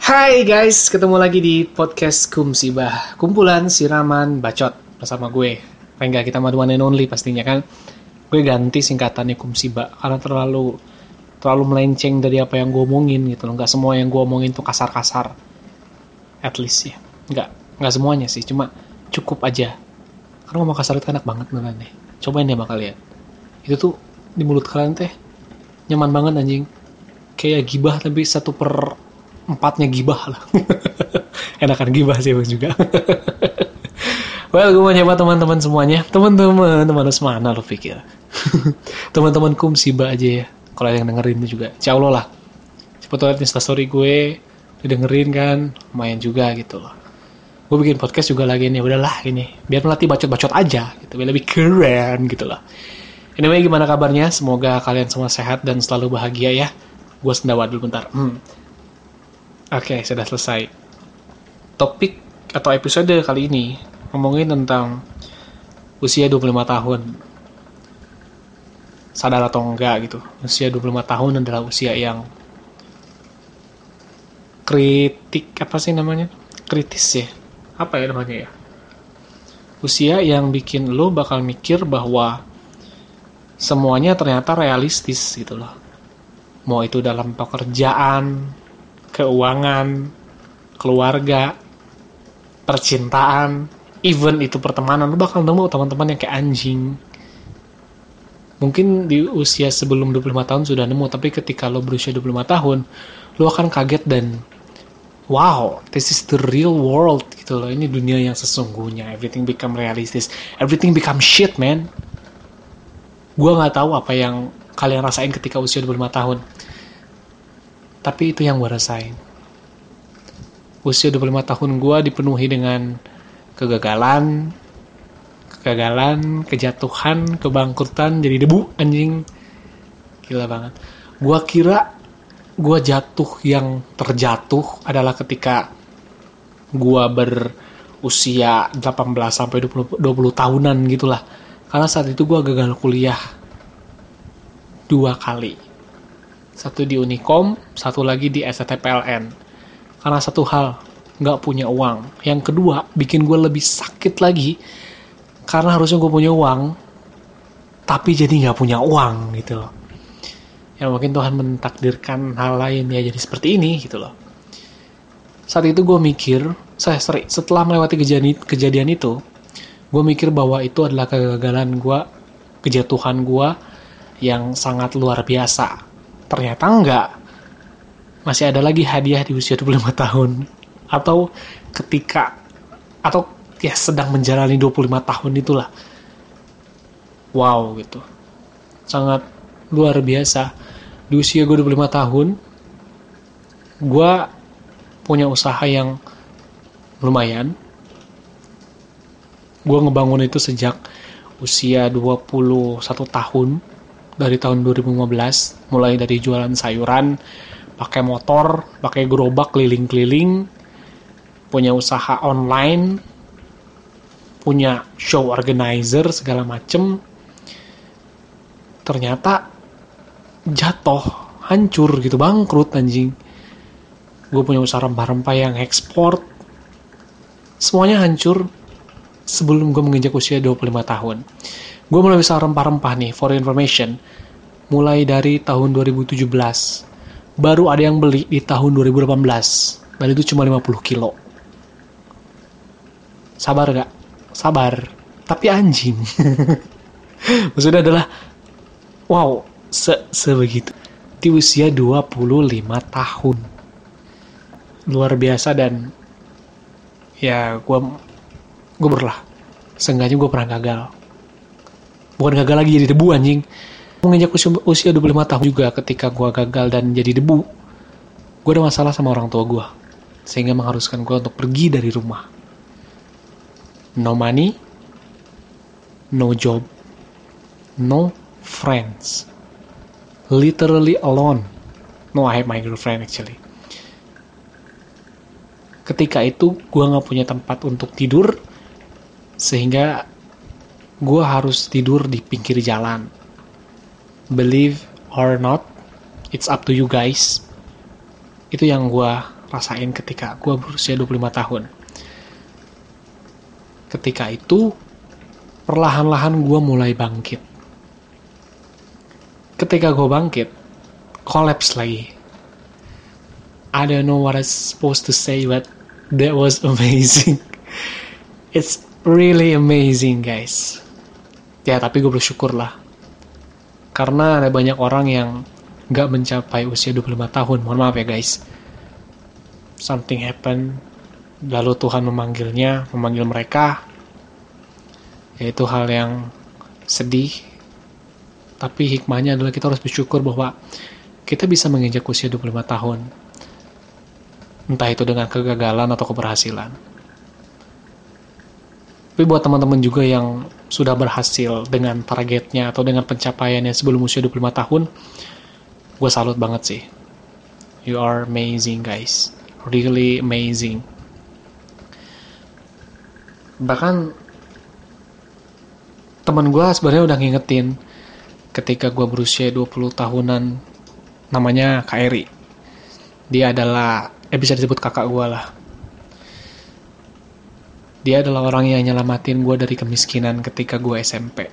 Hai guys, ketemu lagi di podcast Kumsibah. Kumpulan siraman bacot bersama gue. Rengga kita madu one and only pastinya kan. Gue ganti singkatannya Kumsibah Karena terlalu terlalu melenceng dari apa yang gue omongin gitu loh. Gak semua yang gue omongin tuh kasar-kasar. At least ya. Gak, gak semuanya sih, cuma cukup aja. Karena ngomong kasar itu enak banget beneran deh Cobain deh sama kalian. Itu tuh di mulut kalian teh Nyaman banget anjing. Kayak gibah tapi satu per empatnya gibah lah. Enakan gibah sih bang juga. well, gue mau nyoba teman-teman semuanya. Teman-teman, teman mana lo pikir? Teman-teman kumsiba aja ya. Kalau yang dengerin juga, insya Allah lah. Cepet liat instastory gue, didengerin kan, lumayan juga gitu loh. Gue bikin podcast juga lagi nih, udahlah ini. Biar melatih bacot-bacot aja, gitu. Biar lebih keren gitu loh. Anyway, gimana kabarnya? Semoga kalian semua sehat dan selalu bahagia ya. Gue sendawa dulu bentar. Hmm. Oke, sudah selesai. Topik atau episode kali ini ngomongin tentang usia 25 tahun. Sadar atau enggak gitu. Usia 25 tahun adalah usia yang kritik apa sih namanya? Kritis ya. Apa ya namanya ya? Usia yang bikin lo bakal mikir bahwa semuanya ternyata realistis gitu loh. Mau itu dalam pekerjaan, keuangan, keluarga, percintaan, even itu pertemanan, lu bakal nemu teman-teman yang kayak anjing. Mungkin di usia sebelum 25 tahun sudah nemu, tapi ketika lo berusia 25 tahun, lo akan kaget dan wow, this is the real world gitu loh. Ini dunia yang sesungguhnya. Everything become realistis. Everything become shit, man. Gua nggak tahu apa yang kalian rasain ketika usia 25 tahun tapi itu yang gue rasain. Usia 25 tahun gue dipenuhi dengan kegagalan, kegagalan, kejatuhan, kebangkrutan, jadi debu anjing. Gila banget. Gue kira gue jatuh yang terjatuh adalah ketika gue berusia 18 sampai 20, 20 tahunan gitulah. Karena saat itu gue gagal kuliah dua kali satu di Unicom, satu lagi di STPLN. Karena satu hal, nggak punya uang. Yang kedua, bikin gue lebih sakit lagi, karena harusnya gue punya uang, tapi jadi nggak punya uang gitu loh. Ya mungkin Tuhan mentakdirkan hal lain ya jadi seperti ini gitu loh. Saat itu gue mikir, saya setelah melewati kejadian, kejadian itu, gue mikir bahwa itu adalah kegagalan gue, kejatuhan gue yang sangat luar biasa ternyata enggak. Masih ada lagi hadiah di usia 25 tahun. Atau ketika atau ya sedang menjalani 25 tahun itulah. Wow gitu. Sangat luar biasa. Di usia gue 25 tahun gue punya usaha yang lumayan. Gue ngebangun itu sejak usia 21 tahun dari tahun 2015 mulai dari jualan sayuran pakai motor pakai gerobak keliling-keliling punya usaha online punya show organizer segala macem. Ternyata jatuh hancur gitu bangkrut anjing. Gue punya usaha rempah-rempah yang ekspor. Semuanya hancur sebelum gue menginjak usia 25 tahun Gue mulai bisa rempah-rempah nih, for information. Mulai dari tahun 2017. Baru ada yang beli di tahun 2018. Dan itu cuma 50 kilo. Sabar gak? Sabar. Tapi anjing. Maksudnya adalah, wow, se sebegitu. Di usia 25 tahun. Luar biasa dan ya gue gue berlah. Seenggaknya gue pernah gagal bukan gagal lagi jadi debu anjing. Menginjak usia, usia 25 tahun juga ketika gue gagal dan jadi debu. Gue ada masalah sama orang tua gue sehingga mengharuskan gue untuk pergi dari rumah. No money no job no friends. Literally alone. No I have my girlfriend actually. Ketika itu gue gak punya tempat untuk tidur. Sehingga gue harus tidur di pinggir jalan. Believe or not, it's up to you guys. Itu yang gue rasain ketika gue berusia 25 tahun. Ketika itu, perlahan-lahan gue mulai bangkit. Ketika gue bangkit, collapse lagi. I don't know what I'm supposed to say, but that was amazing. It's really amazing, guys. Ya, tapi gue bersyukur lah. Karena ada banyak orang yang nggak mencapai usia 25 tahun. Mohon maaf ya, guys. Something happen lalu Tuhan memanggilnya, memanggil mereka, yaitu hal yang sedih, tapi hikmahnya adalah kita harus bersyukur bahwa kita bisa menginjak usia 25 tahun, entah itu dengan kegagalan atau keberhasilan. Tapi buat teman-teman juga yang sudah berhasil dengan targetnya atau dengan pencapaiannya sebelum usia 25 tahun, gue salut banget sih. You are amazing guys, really amazing. Bahkan teman gue sebenarnya udah ngingetin ketika gue berusia 20 tahunan namanya Kairi dia adalah eh bisa disebut kakak gue lah dia adalah orang yang nyelamatin gue dari kemiskinan ketika gue SMP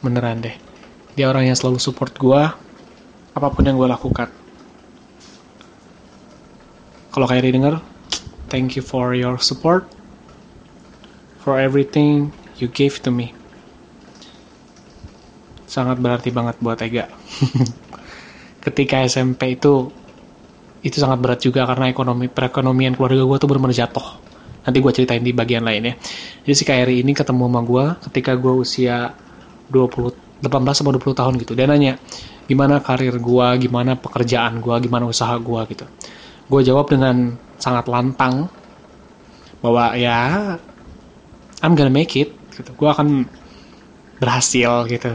beneran deh dia orang yang selalu support gue apa pun yang gue lakukan kalau Kairi denger thank you for your support for everything you gave to me. Sangat berarti banget buat Ega. Ketika SMP itu itu sangat berat juga karena ekonomi perekonomian keluarga gue tuh benar-benar jatuh. Nanti gue ceritain di bagian lain ya. Jadi si KRI ini ketemu sama gue ketika gue usia 20 18 sama 20 tahun gitu. Dia nanya, gimana karir gue, gimana pekerjaan gue, gimana usaha gue gitu. Gue jawab dengan sangat lantang bahwa ya I'm gonna make it. Gitu. Gue akan berhasil gitu.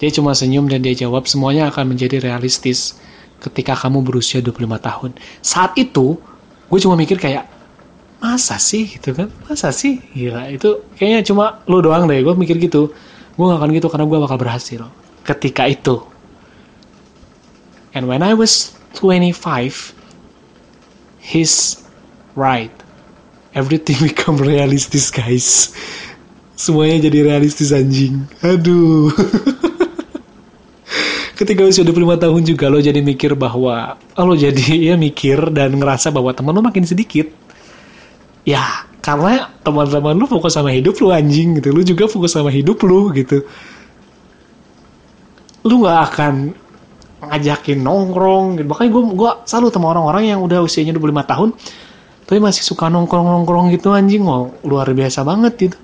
Dia cuma senyum dan dia jawab semuanya akan menjadi realistis ketika kamu berusia 25 tahun. Saat itu gue cuma mikir kayak masa sih? Gitu kan? Masa sih? Gila itu kayaknya cuma lo doang deh. Gue mikir gitu. Gue gak akan gitu karena gue bakal berhasil. Ketika itu. And when I was 25 he's right. Everything become realistis guys. Semuanya jadi realistis anjing. Aduh. Ketika usia 25 tahun juga lo jadi mikir bahwa lo jadi ya mikir dan ngerasa bahwa teman lo makin sedikit ya karena teman-teman lo fokus sama hidup lo anjing gitu. Lo juga fokus sama hidup lo gitu. Lo gak akan ngajakin nongkrong gitu. Makanya gue gua selalu sama orang-orang yang udah usianya 25 tahun tapi masih suka nongkrong-nongkrong gitu anjing. Mau luar biasa banget gitu.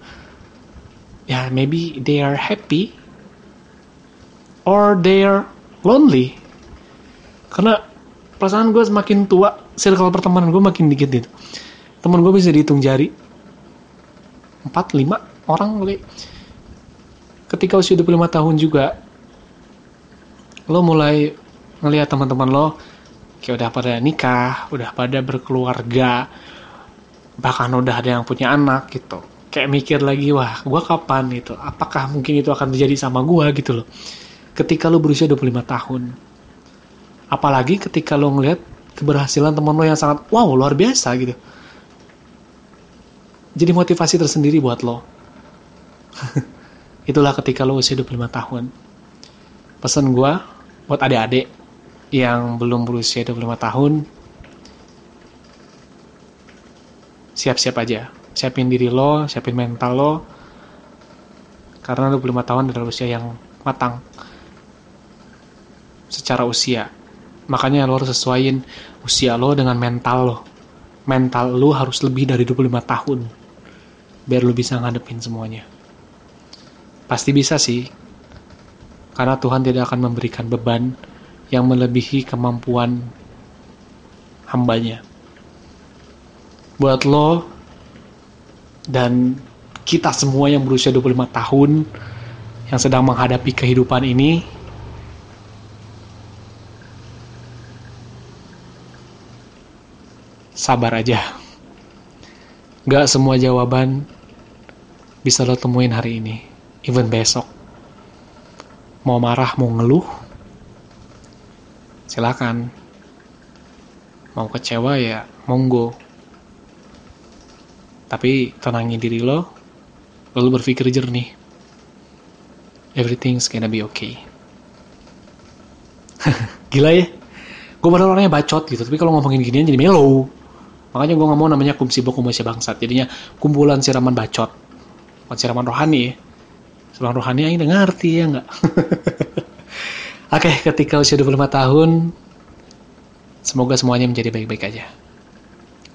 Ya maybe they are happy or they are lonely. Karena perasaan gue semakin tua circle pertemanan gue makin dikit gitu teman gue bisa dihitung jari 4, 5 orang kali ketika usia 25 tahun juga lo mulai ngelihat teman-teman lo kayak udah pada nikah, udah pada berkeluarga, bahkan udah ada yang punya anak gitu. Kayak mikir lagi, wah gue kapan itu, apakah mungkin itu akan terjadi sama gue gitu loh. Ketika lo berusia 25 tahun. Apalagi ketika lo ngeliat keberhasilan teman lo yang sangat, wow luar biasa gitu. Jadi motivasi tersendiri buat lo. Itulah ketika lo usia 25 tahun. Pesan gue buat adik-adik yang belum berusia 25 tahun, siap-siap aja. Siapin diri lo, siapin mental lo, karena 25 tahun adalah usia yang matang secara usia. Makanya lo harus sesuaiin usia lo dengan mental lo. Mental lo harus lebih dari 25 tahun biar lo bisa ngadepin semuanya. Pasti bisa sih, karena Tuhan tidak akan memberikan beban yang melebihi kemampuan hambanya. Buat lo dan kita semua yang berusia 25 tahun yang sedang menghadapi kehidupan ini sabar aja. Gak semua jawaban bisa lo temuin hari ini, even besok. Mau marah, mau ngeluh, silakan. mau kecewa ya monggo tapi tenangin diri lo lalu berpikir jernih everything's gonna be okay gila ya gue padahal orangnya bacot gitu tapi kalau ngomongin ginian jadi melo makanya gue nggak mau namanya kumsibo kumusya bangsat. Jadinya kumpulan siraman bacot. Bukan siraman rohani ya. Siraman rohani yang ngerti ya nggak? Oke ketika usia 25 tahun semoga semuanya menjadi baik-baik aja.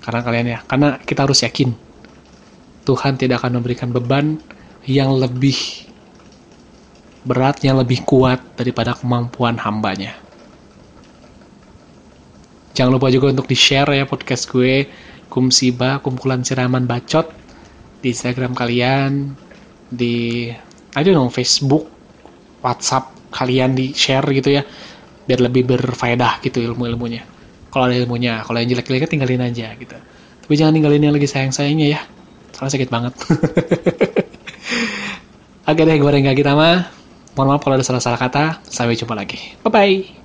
Karena kalian ya karena kita harus yakin Tuhan tidak akan memberikan beban yang lebih berat, yang lebih kuat daripada kemampuan hambanya. Jangan lupa juga untuk di-share ya podcast gue, Kumsiba, kumpulan siraman bacot, di Instagram kalian, di, I don't know, Facebook, WhatsApp kalian di-share gitu ya, biar lebih berfaedah gitu ilmu-ilmunya. Kalau ada ilmunya, kalau yang jelek-jeleknya tinggalin aja gitu. Tapi jangan tinggalin yang lagi sayang-sayangnya ya soalnya sakit banget. Oke deh gue Rengga Gitama. Mohon maaf kalau ada salah-salah kata. Sampai jumpa lagi. Bye bye